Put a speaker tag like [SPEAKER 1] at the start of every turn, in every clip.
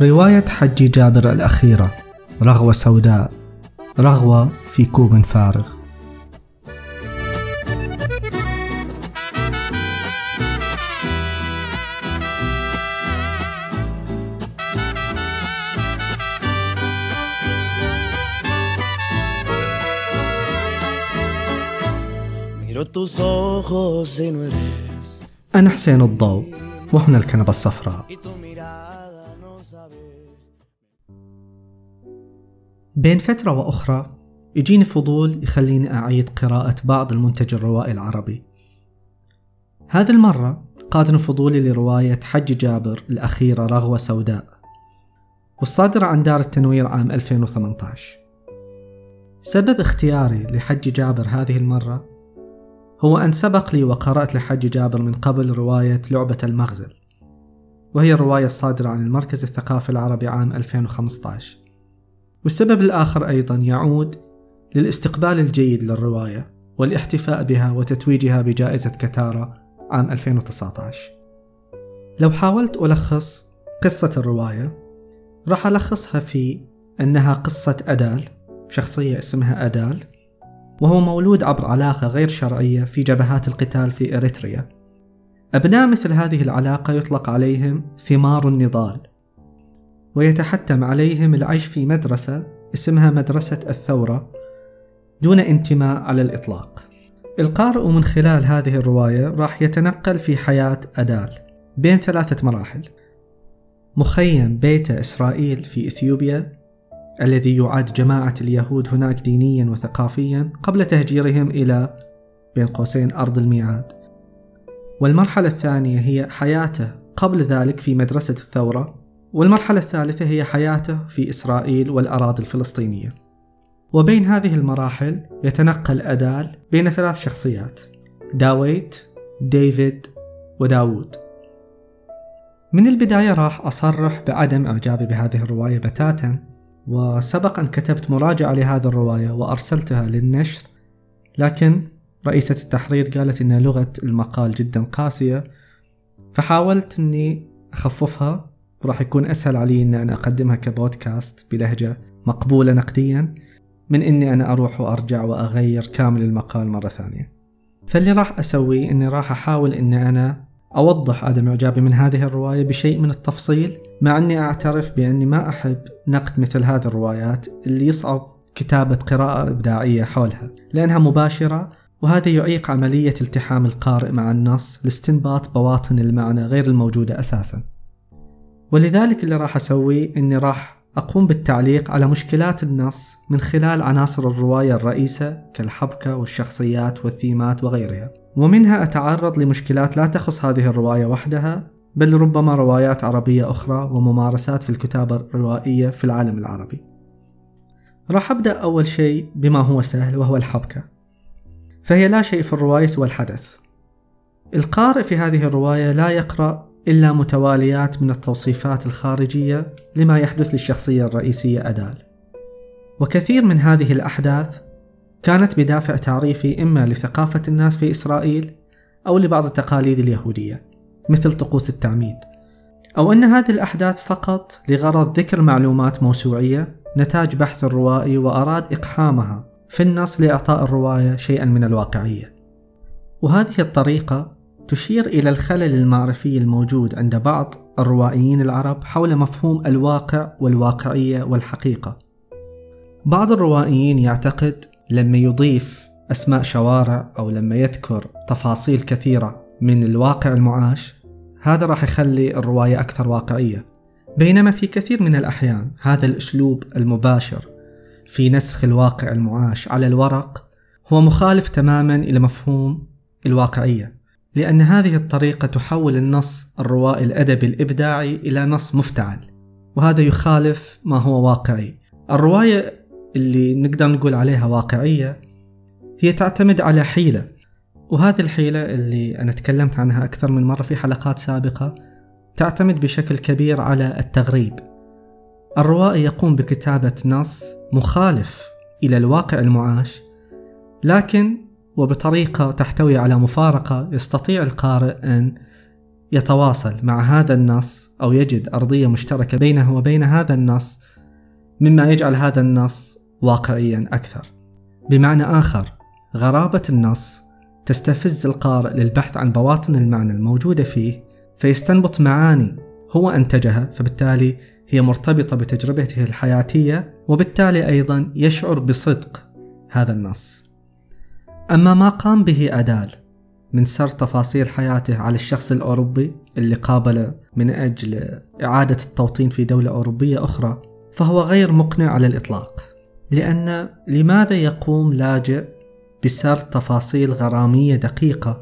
[SPEAKER 1] رواية حج جابر الأخيرة رغوة سوداء رغوة في كوب فارغ. أنا حسين الضوء وهنا الكنبة الصفراء. بين فترة وأخرى يجيني فضول يخليني أعيد قراءة بعض المنتج الروائي العربي. هذه المرة قادني فضولي لرواية حج جابر الأخيرة رغوة سوداء والصادرة عن دار التنوير عام 2018 سبب اختياري لحج جابر هذه المرة هو أن سبق لي وقرأت لحج جابر من قبل رواية لعبة المغزل وهي الرواية الصادرة عن المركز الثقافي العربي عام 2015 والسبب الآخر أيضا يعود للاستقبال الجيد للرواية والاحتفاء بها وتتويجها بجائزة كتارا عام 2019 لو حاولت ألخص قصة الرواية راح ألخصها في أنها قصة أدال شخصية اسمها أدال وهو مولود عبر علاقة غير شرعية في جبهات القتال في إريتريا. أبناء مثل هذه العلاقة يطلق عليهم ثمار النضال. ويتحتم عليهم العيش في مدرسة اسمها مدرسة الثورة دون انتماء على الإطلاق. القارئ من خلال هذه الرواية راح يتنقل في حياة أدال بين ثلاثة مراحل. مخيم بيت إسرائيل في إثيوبيا الذي يعد جماعة اليهود هناك دينيا وثقافيا قبل تهجيرهم إلى بين قوسين أرض الميعاد. والمرحلة الثانية هي حياته قبل ذلك في مدرسة الثورة. والمرحلة الثالثة هي حياته في إسرائيل والأراضي الفلسطينية. وبين هذه المراحل يتنقل أدال بين ثلاث شخصيات داويت ديفيد وداوود. من البداية راح أصرح بعدم إعجابي بهذه الرواية بتاتا وسبق أن كتبت مراجعة لهذه الرواية وأرسلتها للنشر لكن رئيسة التحرير قالت إن لغة المقال جدا قاسية فحاولت أني أخففها وراح يكون أسهل علي أن أنا أقدمها كبودكاست بلهجة مقبولة نقديا من أني أنا أروح وأرجع وأغير كامل المقال مرة ثانية. فاللي راح أسويه أني راح أحاول أني أنا أوضح عدم إعجابي من هذه الرواية بشيء من التفصيل مع أني أعترف بأني ما أحب نقد مثل هذه الروايات اللي يصعب كتابة قراءة إبداعية حولها لأنها مباشرة وهذا يعيق عملية التحام القارئ مع النص لاستنباط بواطن المعنى غير الموجودة أساسا. ولذلك اللي راح أسويه أني راح أقوم بالتعليق على مشكلات النص من خلال عناصر الرواية الرئيسة كالحبكة والشخصيات والثيمات وغيرها. ومنها أتعرض لمشكلات لا تخص هذه الرواية وحدها بل ربما روايات عربية أخرى وممارسات في الكتابة الروائية في العالم العربي. راح أبدأ أول شيء بما هو سهل وهو الحبكة. فهي لا شيء في الرواية سوى الحدث. القارئ في هذه الرواية لا يقرأ إلا متواليات من التوصيفات الخارجية لما يحدث للشخصية الرئيسية أدال. وكثير من هذه الأحداث كانت بدافع تعريفي إما لثقافة الناس في إسرائيل أو لبعض التقاليد اليهودية مثل طقوس التعميد. أو أن هذه الأحداث فقط لغرض ذكر معلومات موسوعية نتاج بحث الروائي وأراد إقحامها في النص لإعطاء الرواية شيئا من الواقعية. وهذه الطريقة تشير إلى الخلل المعرفي الموجود عند بعض الروائيين العرب حول مفهوم الواقع والواقعية والحقيقة. بعض الروائيين يعتقد لما يضيف أسماء شوارع أو لما يذكر تفاصيل كثيرة من الواقع المعاش هذا راح يخلي الرواية أكثر واقعية. بينما في كثير من الأحيان هذا الأسلوب المباشر في نسخ الواقع المعاش على الورق هو مخالف تماما إلى مفهوم الواقعية لأن هذه الطريقة تحول النص الروائي الأدبي الإبداعي إلى نص مفتعل وهذا يخالف ما هو واقعي. الرواية اللي نقدر نقول عليها واقعية هي تعتمد على حيلة وهذه الحيلة اللي أنا تكلمت عنها أكثر من مرة في حلقات سابقة تعتمد بشكل كبير على التغريب. الروائي يقوم بكتابة نص مخالف إلى الواقع المعاش لكن وبطريقة تحتوي على مفارقة يستطيع القارئ أن يتواصل مع هذا النص أو يجد أرضية مشتركة بينه وبين هذا النص مما يجعل هذا النص واقعيا أكثر. بمعنى آخر غرابة النص تستفز القارئ للبحث عن بواطن المعنى الموجودة فيه فيستنبط معاني هو أنتجها فبالتالي هي مرتبطة بتجربته الحياتية وبالتالي أيضا يشعر بصدق هذا النص. أما ما قام به أدال من سرد تفاصيل حياته على الشخص الأوروبي اللي قابله من أجل إعادة التوطين في دولة أوروبية أخرى فهو غير مقنع على الإطلاق. لأن لماذا يقوم لاجئ بسرد تفاصيل غرامية دقيقة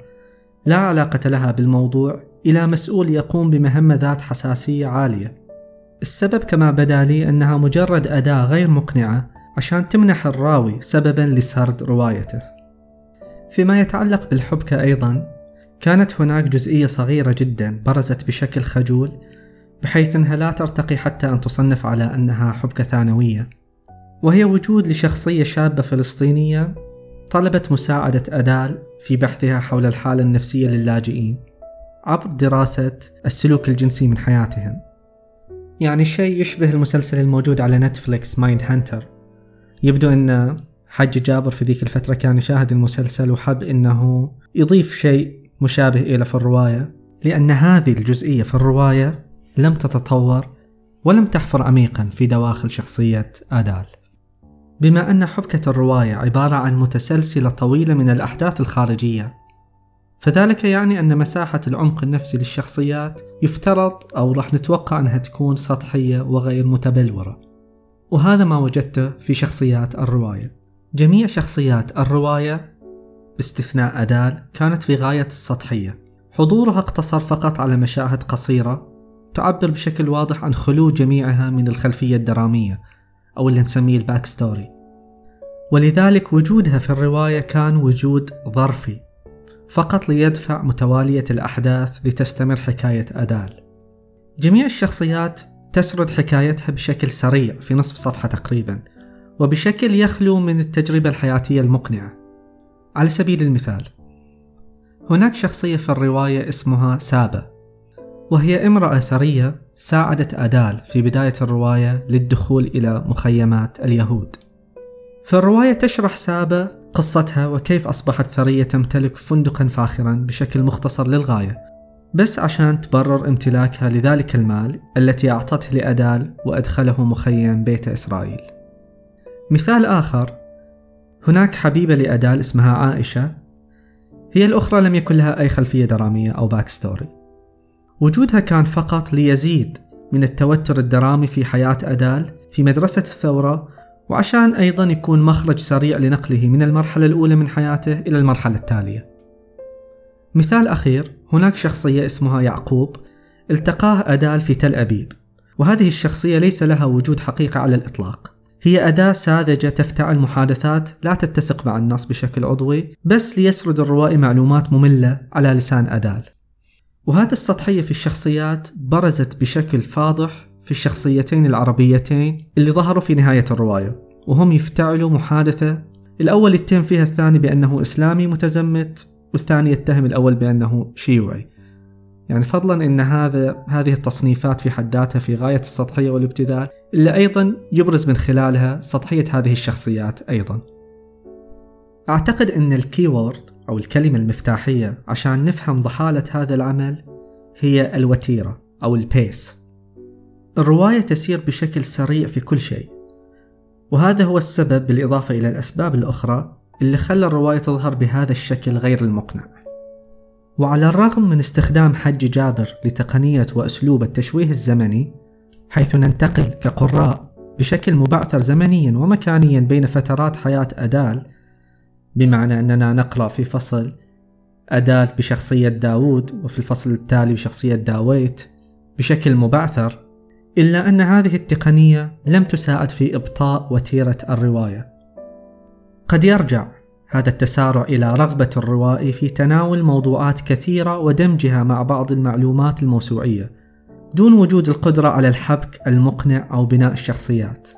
[SPEAKER 1] لا علاقة لها بالموضوع إلى مسؤول يقوم بمهمة ذات حساسية عالية؟ السبب كما بدا لي أنها مجرد أداة غير مقنعة عشان تمنح الراوي سببا لسرد روايته. فيما يتعلق بالحبكة أيضا كانت هناك جزئية صغيرة جدا برزت بشكل خجول بحيث أنها لا ترتقي حتى أن تصنف على أنها حبكة ثانوية. وهي وجود لشخصية شابة فلسطينية طلبت مساعدة أدال في بحثها حول الحالة النفسية للاجئين عبر دراسة السلوك الجنسي من حياتهم. يعني شيء يشبه المسلسل الموجود على نتفليكس Mindhunter. يبدو أن حج جابر في ذيك الفترة كان يشاهد المسلسل وحب أنه يضيف شيء مشابه إلى في الرواية لأن هذه الجزئية في الرواية لم تتطور ولم تحفر عميقا في دواخل شخصية آدال. بما أن حبكة الرواية عبارة عن متسلسلة طويلة من الأحداث الخارجية فذلك يعني أن مساحة العمق النفسي للشخصيات يفترض أو راح نتوقع أنها تكون سطحية وغير متبلورة وهذا ما وجدته في شخصيات الرواية. جميع شخصيات الرواية باستثناء أدال كانت في غاية السطحية. حضورها اقتصر فقط على مشاهد قصيرة تعبر بشكل واضح عن خلو جميعها من الخلفية الدرامية أو اللي نسميه ال backstory. ولذلك وجودها في الرواية كان وجود ظرفي فقط ليدفع متوالية الأحداث لتستمر حكاية أدال. جميع الشخصيات تسرد حكايتها بشكل سريع في نصف صفحة تقريبا. وبشكل يخلو من التجربة الحياتية المقنعة. على سبيل المثال هناك شخصية في الرواية اسمها سابا وهي امرأة ثرية ساعدت أدال في بداية الرواية للدخول إلى مخيمات اليهود. في الرواية تشرح سابا قصتها وكيف أصبحت ثرية تمتلك فندقا فاخرا بشكل مختصر للغاية بس عشان تبرر امتلاكها لذلك المال التي أعطته لأدال وأدخله مخيم بيت إسرائيل. مثال آخر. هناك حبيبة لأدال اسمها عائشة. هي الأخرى لم يكن لها أي خلفية درامية أو backstory وجودها كان فقط ليزيد من التوتر الدرامي في حياة أدال في مدرسة الثورة وعشان أيضا يكون مخرج سريع لنقله من المرحلة الأولى من حياته إلى المرحلة التالية. مثال أخير هناك شخصية اسمها يعقوب التقاه أدال في تل أبيب. وهذه الشخصية ليس لها وجود حقيقي على الإطلاق. هي أداة ساذجة تفتعل محادثات لا تتسق مع النص بشكل عضوي بس ليسرد الروائي معلومات مملة على لسان أدال. وهذه السطحية في الشخصيات برزت بشكل فاضح في الشخصيتين العربيتين اللي ظهروا في نهاية الرواية وهم يفتعلوا محادثة. الأول يتهم فيها الثاني بأنه إسلامي متزمت والثاني يتهم الأول بأنه شيوعي. يعني فضلا إن هذا هذه التصنيفات في حد ذاتها في غاية السطحية والابتذال إلا أيضا يبرز من خلالها سطحية هذه الشخصيات أيضا. أعتقد إن ال keyword أو الكلمة المفتاحية عشان نفهم ضحالة هذا العمل هي الوتيرة أو ال pace. الرواية تسير بشكل سريع في كل شيء. وهذا هو السبب بالإضافة إلى الأسباب الأخرى اللي خلى الرواية تظهر بهذا الشكل غير المقنع. وعلى الرغم من استخدام حج جابر لتقنية وأسلوب التشويه الزمني حيث ننتقل كقراء بشكل مبعثر زمنيا ومكانيا بين فترات حياة أدال بمعنى أننا نقرأ في فصل أدال بشخصية داوود وفي الفصل التالي بشخصية داويت بشكل مبعثر إلا أن هذه التقنية لم تساعد في إبطاء وتيرة الرواية. قد يرجع هذا التسارع إلى رغبة الروائي في تناول موضوعات كثيرة ودمجها مع بعض المعلومات الموسوعية دون وجود القدرة على الحبك المقنع أو بناء الشخصيات.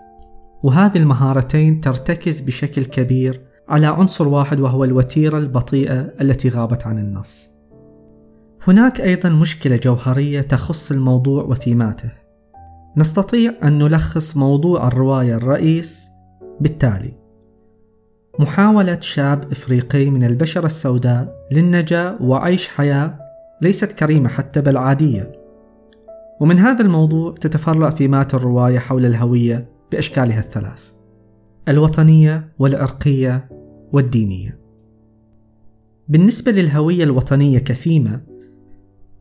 [SPEAKER 1] وهذه المهارتين ترتكز بشكل كبير على عنصر واحد وهو الوتيرة البطيئة التي غابت عن النص. هناك أيضا مشكلة جوهرية تخص الموضوع وثيماته. نستطيع أن نلخص موضوع الرواية الرئيس بالتالي. محاولة شاب إفريقي من البشرة السوداء للنجاة وعيش حياة ليست كريمة حتى بل عادية. ومن هذا الموضوع تتفرع ثيمات الرواية حول الهوية بأشكالها الثلاث الوطنية والعرقية والدينية. بالنسبة للهوية الوطنية كثيمة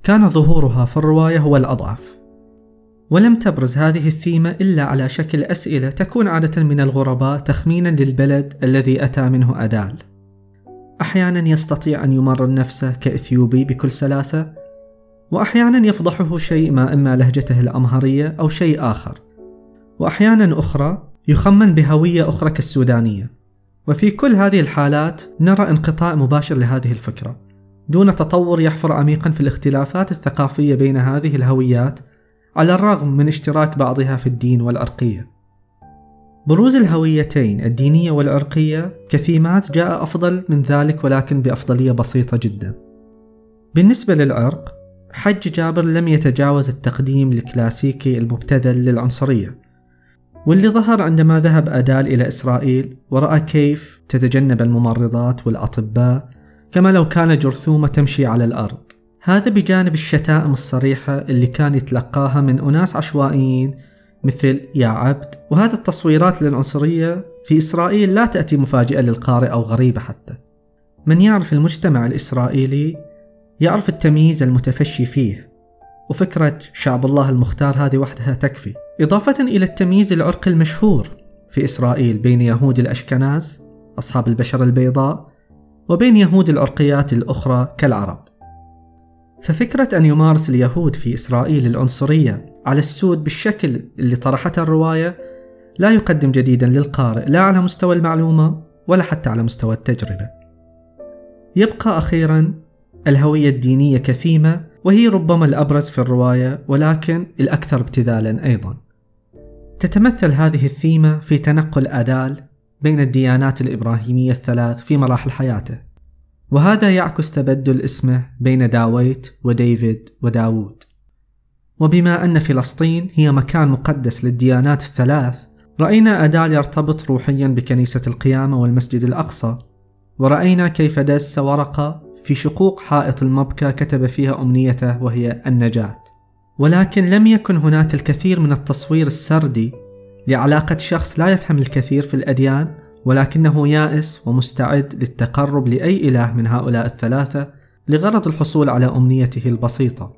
[SPEAKER 1] كان ظهورها في الرواية هو الأضعف. ولم تبرز هذه الثيمة إلا على شكل أسئلة تكون عادة من الغرباء تخمينا للبلد الذي أتى منه أدال. أحيانا يستطيع أن يمرر نفسه كإثيوبي بكل سلاسة وأحيانا يفضحه شيء ما إما لهجته الأمهرية أو شيء آخر. وأحيانا أخرى يخمن بهوية أخرى كالسودانية. وفي كل هذه الحالات نرى انقطاع مباشر لهذه الفكرة. دون تطور يحفر عميقا في الاختلافات الثقافية بين هذه الهويات على الرغم من اشتراك بعضها في الدين والعرقية بروز الهويتين الدينية والعرقية كثيمات جاء أفضل من ذلك ولكن بأفضلية بسيطة جدا. بالنسبة للعرق حج جابر لم يتجاوز التقديم الكلاسيكي المبتذل للعنصرية. واللي ظهر عندما ذهب أدال إلى إسرائيل ورأى كيف تتجنب الممرضات والأطباء كما لو كان جرثومة تمشي على الأرض. هذا بجانب الشتائم الصريحة اللي كان يتلقاها من أناس عشوائيين مثل يا عبد. وهذه التصويرات للعنصرية في إسرائيل لا تأتي مفاجئة للقارئ أو غريبة حتى. من يعرف المجتمع الإسرائيلي يعرف التمييز المتفشي فيه. وفكرة شعب الله المختار هذه وحدها تكفي. إضافة إلى التمييز العرقي المشهور في إسرائيل بين يهود الأشكناز أصحاب البشرة البيضاء وبين يهود العرقيات الأخرى كالعرب. ففكرة أن يمارس اليهود في إسرائيل العنصرية على السود بالشكل اللي طرحته الرواية لا يقدم جديدا للقارئ لا على مستوى المعلومة ولا حتى على مستوى التجربة. يبقى أخيرا الهوية الدينية كثيمة وهي ربما الأبرز في الرواية ولكن الأكثر ابتذالا أيضا. تتمثل هذه الثيمة في تنقل أدال بين الديانات الإبراهيمية الثلاث في مراحل حياته. وهذا يعكس تبدل اسمه بين داويت وديفيد وداوود. وبما أن فلسطين هي مكان مقدس للديانات الثلاث رأينا أدال يرتبط روحيا بكنيسة القيامة والمسجد الأقصى. ورأينا كيف دس ورقة في شقوق حائط المبكى كتب فيها أمنيته وهي النجاة. ولكن لم يكن هناك الكثير من التصوير السردي لعلاقة شخص لا يفهم الكثير في الأديان ولكنه يائس ومستعد للتقرب لأي إله من هؤلاء الثلاثة لغرض الحصول على أمنيته البسيطة.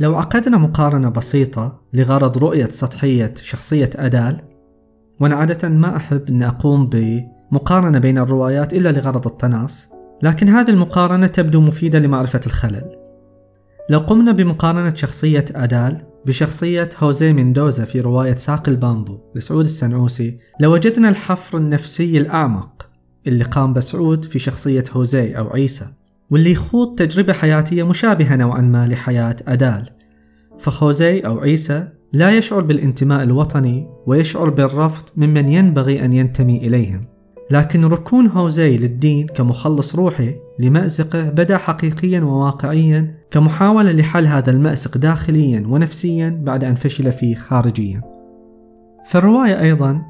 [SPEAKER 1] لو عقدنا مقارنة بسيطة لغرض رؤية سطحية شخصية أدال، وأنا عادة ما أحب أن أقوم بمقارنة بين الروايات إلا لغرض التناص، لكن هذه المقارنة تبدو مفيدة لمعرفة الخلل. لو قمنا بمقارنة شخصية أدال بشخصية هوزي ميندوزا في رواية ساق البامبو لسعود السنعوسي لوجدنا الحفر النفسي الأعمق اللي قام بسعود في شخصية هوزي أو عيسى واللي يخوض تجربة حياتية مشابهة نوعا ما لحياة أدال. فخوزي أو عيسى لا يشعر بالانتماء الوطني ويشعر بالرفض ممن ينبغي أن ينتمي إليهم. لكن ركون هوزي للدين كمخلص روحي لمأزقه بدأ حقيقيا وواقعيا كمحاولة لحل هذا المأزق داخليا ونفسيا بعد أن فشل فيه خارجيا. في الرواية أيضا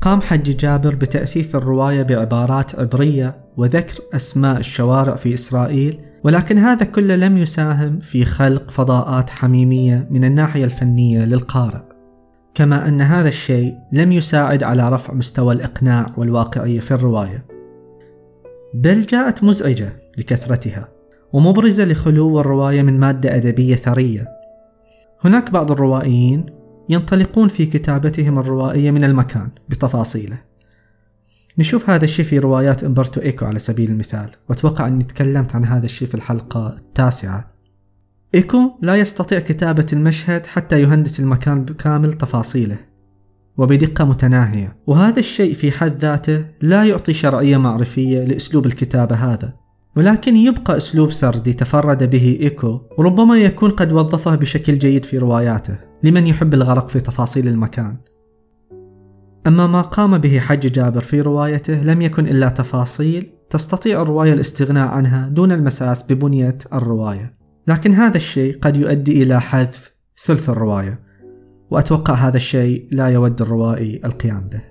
[SPEAKER 1] قام حج جابر بتأثيث الرواية بعبارات عبرية وذكر أسماء الشوارع في إسرائيل ولكن هذا كله لم يساهم في خلق فضاءات حميمية من الناحية الفنية للقارئ. كما أن هذا الشيء لم يساعد على رفع مستوى الإقناع والواقعية في الرواية. بل جاءت مزعجة لكثرتها. ومبرزة لخلو الرواية من مادة أدبية ثرية. هناك بعض الروائيين ينطلقون في كتابتهم الروائية من المكان بتفاصيله. نشوف هذا الشيء في روايات أمبرتو إيكو على سبيل المثال وأتوقع أني تكلمت عن هذا الشيء في الحلقة التاسعة. إيكو لا يستطيع كتابة المشهد حتى يهندس المكان بكامل تفاصيله وبدقة متناهية. وهذا الشيء في حد ذاته لا يعطي شرعية معرفية لأسلوب الكتابة هذا. ولكن يبقى أسلوب سردي تفرد به إيكو وربما يكون قد وظفه بشكل جيد في رواياته لمن يحب الغرق في تفاصيل المكان. أما ما قام به حج جابر في روايته لم يكن إلا تفاصيل تستطيع الرواية الاستغناء عنها دون المساس ببنية الرواية. لكن هذا الشيء قد يؤدي إلى حذف ثلث الرواية وأتوقع هذا الشيء لا يود الروائي القيام به.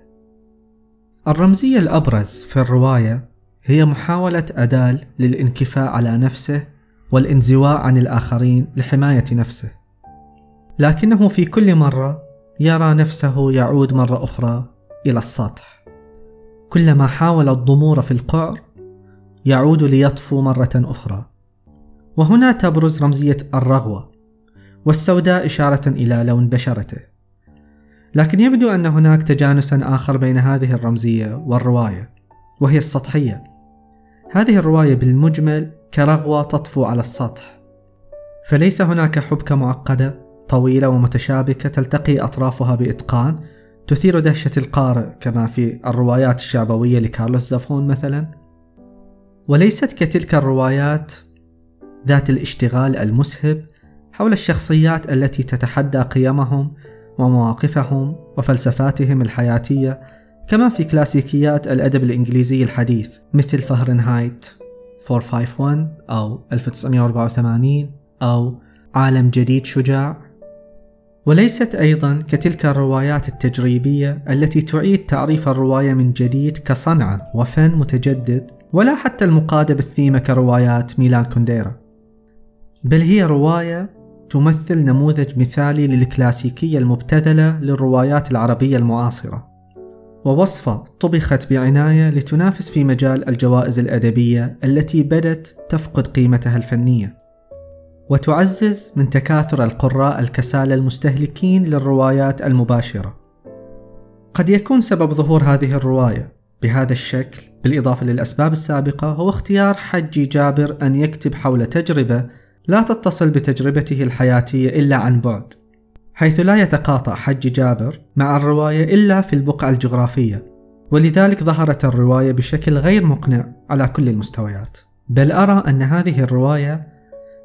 [SPEAKER 1] الرمزية الأبرز في الرواية هي محاولة أدال للانكفاء على نفسه والانزواء عن الآخرين لحماية نفسه. لكنه في كل مرة يرى نفسه يعود مرة أخرى إلى السطح. كلما حاول الضمور في القعر يعود ليطفو مرة أخرى. وهنا تبرز رمزية الرغوة والسوداء إشارة إلى لون بشرته. لكن يبدو أن هناك تجانسا آخر بين هذه الرمزية والرواية وهي السطحية. هذه الرواية بالمجمل كرغوة تطفو على السطح. فليس هناك حبكة معقدة طويلة ومتشابكة تلتقي أطرافها بإتقان تثير دهشة القارئ كما في الروايات الشعبوية لكارلوس زافون مثلا؟ وليست كتلك الروايات ذات الاشتغال المسهب حول الشخصيات التي تتحدى قيمهم ومواقفهم وفلسفاتهم الحياتية كما في كلاسيكيات الأدب الإنجليزي الحديث مثل فهرنهايت 451 أو 1984 أو عالم جديد شجاع. وليست أيضا كتلك الروايات التجريبية التي تعيد تعريف الرواية من جديد كصنعة وفن متجدد ولا حتى المقادة بالثيمة كروايات ميلان كونديرا. بل هي رواية تمثل نموذج مثالي للكلاسيكية المبتذلة للروايات العربية المعاصرة. ووصفة طبخت بعناية لتنافس في مجال الجوائز الأدبية التي بدت تفقد قيمتها الفنية. وتعزز من تكاثر القراء الكسالى المستهلكين للروايات المباشرة. قد يكون سبب ظهور هذه الرواية بهذا الشكل بالإضافة للأسباب السابقة هو اختيار حجي جابر أن يكتب حول تجربة لا تتصل بتجربته الحياتية إلا عن بعد. حيث لا يتقاطع حج جابر مع الرواية إلا في البقعة الجغرافية ولذلك ظهرت الرواية بشكل غير مقنع على كل المستويات. بل أرى أن هذه الرواية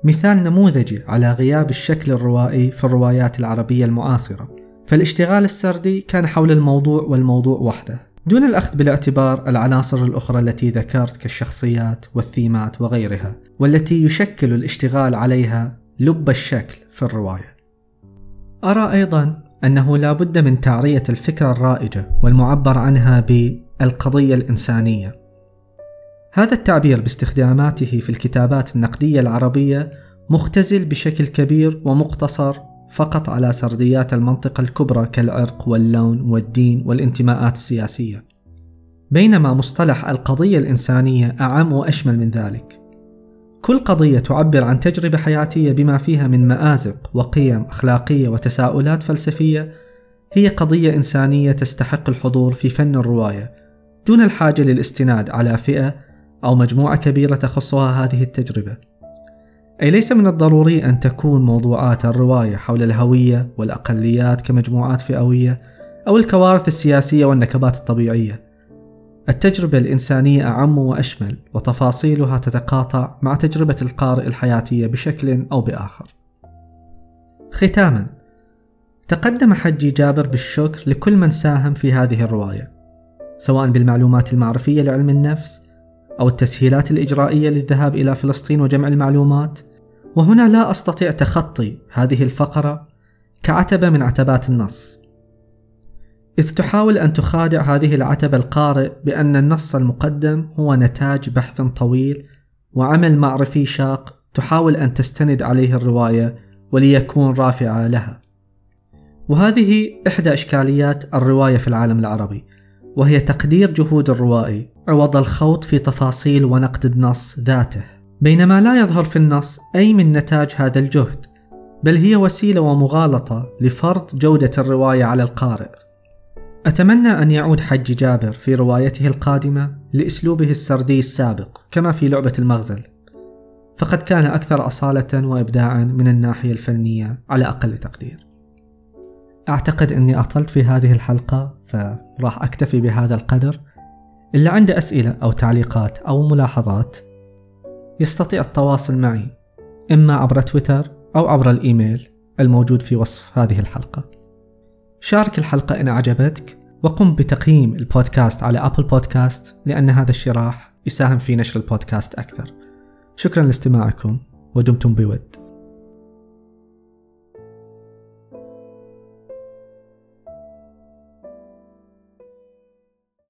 [SPEAKER 1] مثال نموذجي على غياب الشكل الروائي في الروايات العربية المعاصرة. فالاشتغال السردي كان حول الموضوع والموضوع وحده دون الأخذ بالاعتبار العناصر الأخرى التي ذكرت كالشخصيات والثيمات وغيرها والتي يشكل الاشتغال عليها لب الشكل في الرواية. أرى أيضا أنه لا بد من تعرية الفكرة الرائجة والمعبر عنها بالقضية الإنسانية. هذا التعبير باستخداماته في الكتابات النقدية العربية مختزل بشكل كبير ومقتصر فقط على سرديات المنطقة الكبرى كالعرق واللون والدين والانتماءات السياسية. بينما مصطلح القضية الإنسانية أعم وأشمل من ذلك. كل قضية تعبر عن تجربة حياتية بما فيها من مآزق وقيم أخلاقية وتساؤلات فلسفية هي قضية إنسانية تستحق الحضور في فن الرواية دون الحاجة للاستناد على فئة أو مجموعة كبيرة تخصها هذه التجربة. أي ليس من الضروري أن تكون موضوعات الرواية حول الهوية والأقليات كمجموعات فئوية أو الكوارث السياسية والنكبات الطبيعية. التجربة الإنسانية أعم وأشمل وتفاصيلها تتقاطع مع تجربة القارئ الحياتية بشكل أو بآخر. ختاما تقدم حجي جابر بالشكر لكل من ساهم في هذه الرواية سواء بالمعلومات المعرفية لعلم النفس أو التسهيلات الإجرائية للذهاب إلى فلسطين وجمع المعلومات وهنا لا أستطيع تخطي هذه الفقرة كعتبة من عتبات النص إذ تحاول أن تخادع هذه العتبة القارئ بأن النص المقدم هو نتاج بحث طويل وعمل معرفي شاق تحاول أن تستند عليه الرواية وليكون رافعة لها. وهذه إحدى إشكاليات الرواية في العالم العربي، وهي تقدير جهود الروائي عوض الخوض في تفاصيل ونقد النص ذاته، بينما لا يظهر في النص أي من نتاج هذا الجهد، بل هي وسيلة ومغالطة لفرض جودة الرواية على القارئ. أتمنى أن يعود حج جابر في روايته القادمة لأسلوبه السردي السابق كما في لعبة المغزل. فقد كان أكثر أصالة وإبداعا من الناحية الفنية على أقل تقدير. أعتقد أني أطلت في هذه الحلقة فراح أكتفي بهذا القدر. اللي عنده أسئلة أو تعليقات أو ملاحظات يستطيع التواصل معي إما عبر تويتر أو عبر الإيميل الموجود في وصف هذه الحلقة. شارك الحلقة إن أعجبتك وقم بتقييم البودكاست على أبل بودكاست لأن هذا الشيء راح يساهم في نشر البودكاست أكثر. شكرا لاستماعكم ودمتم بود.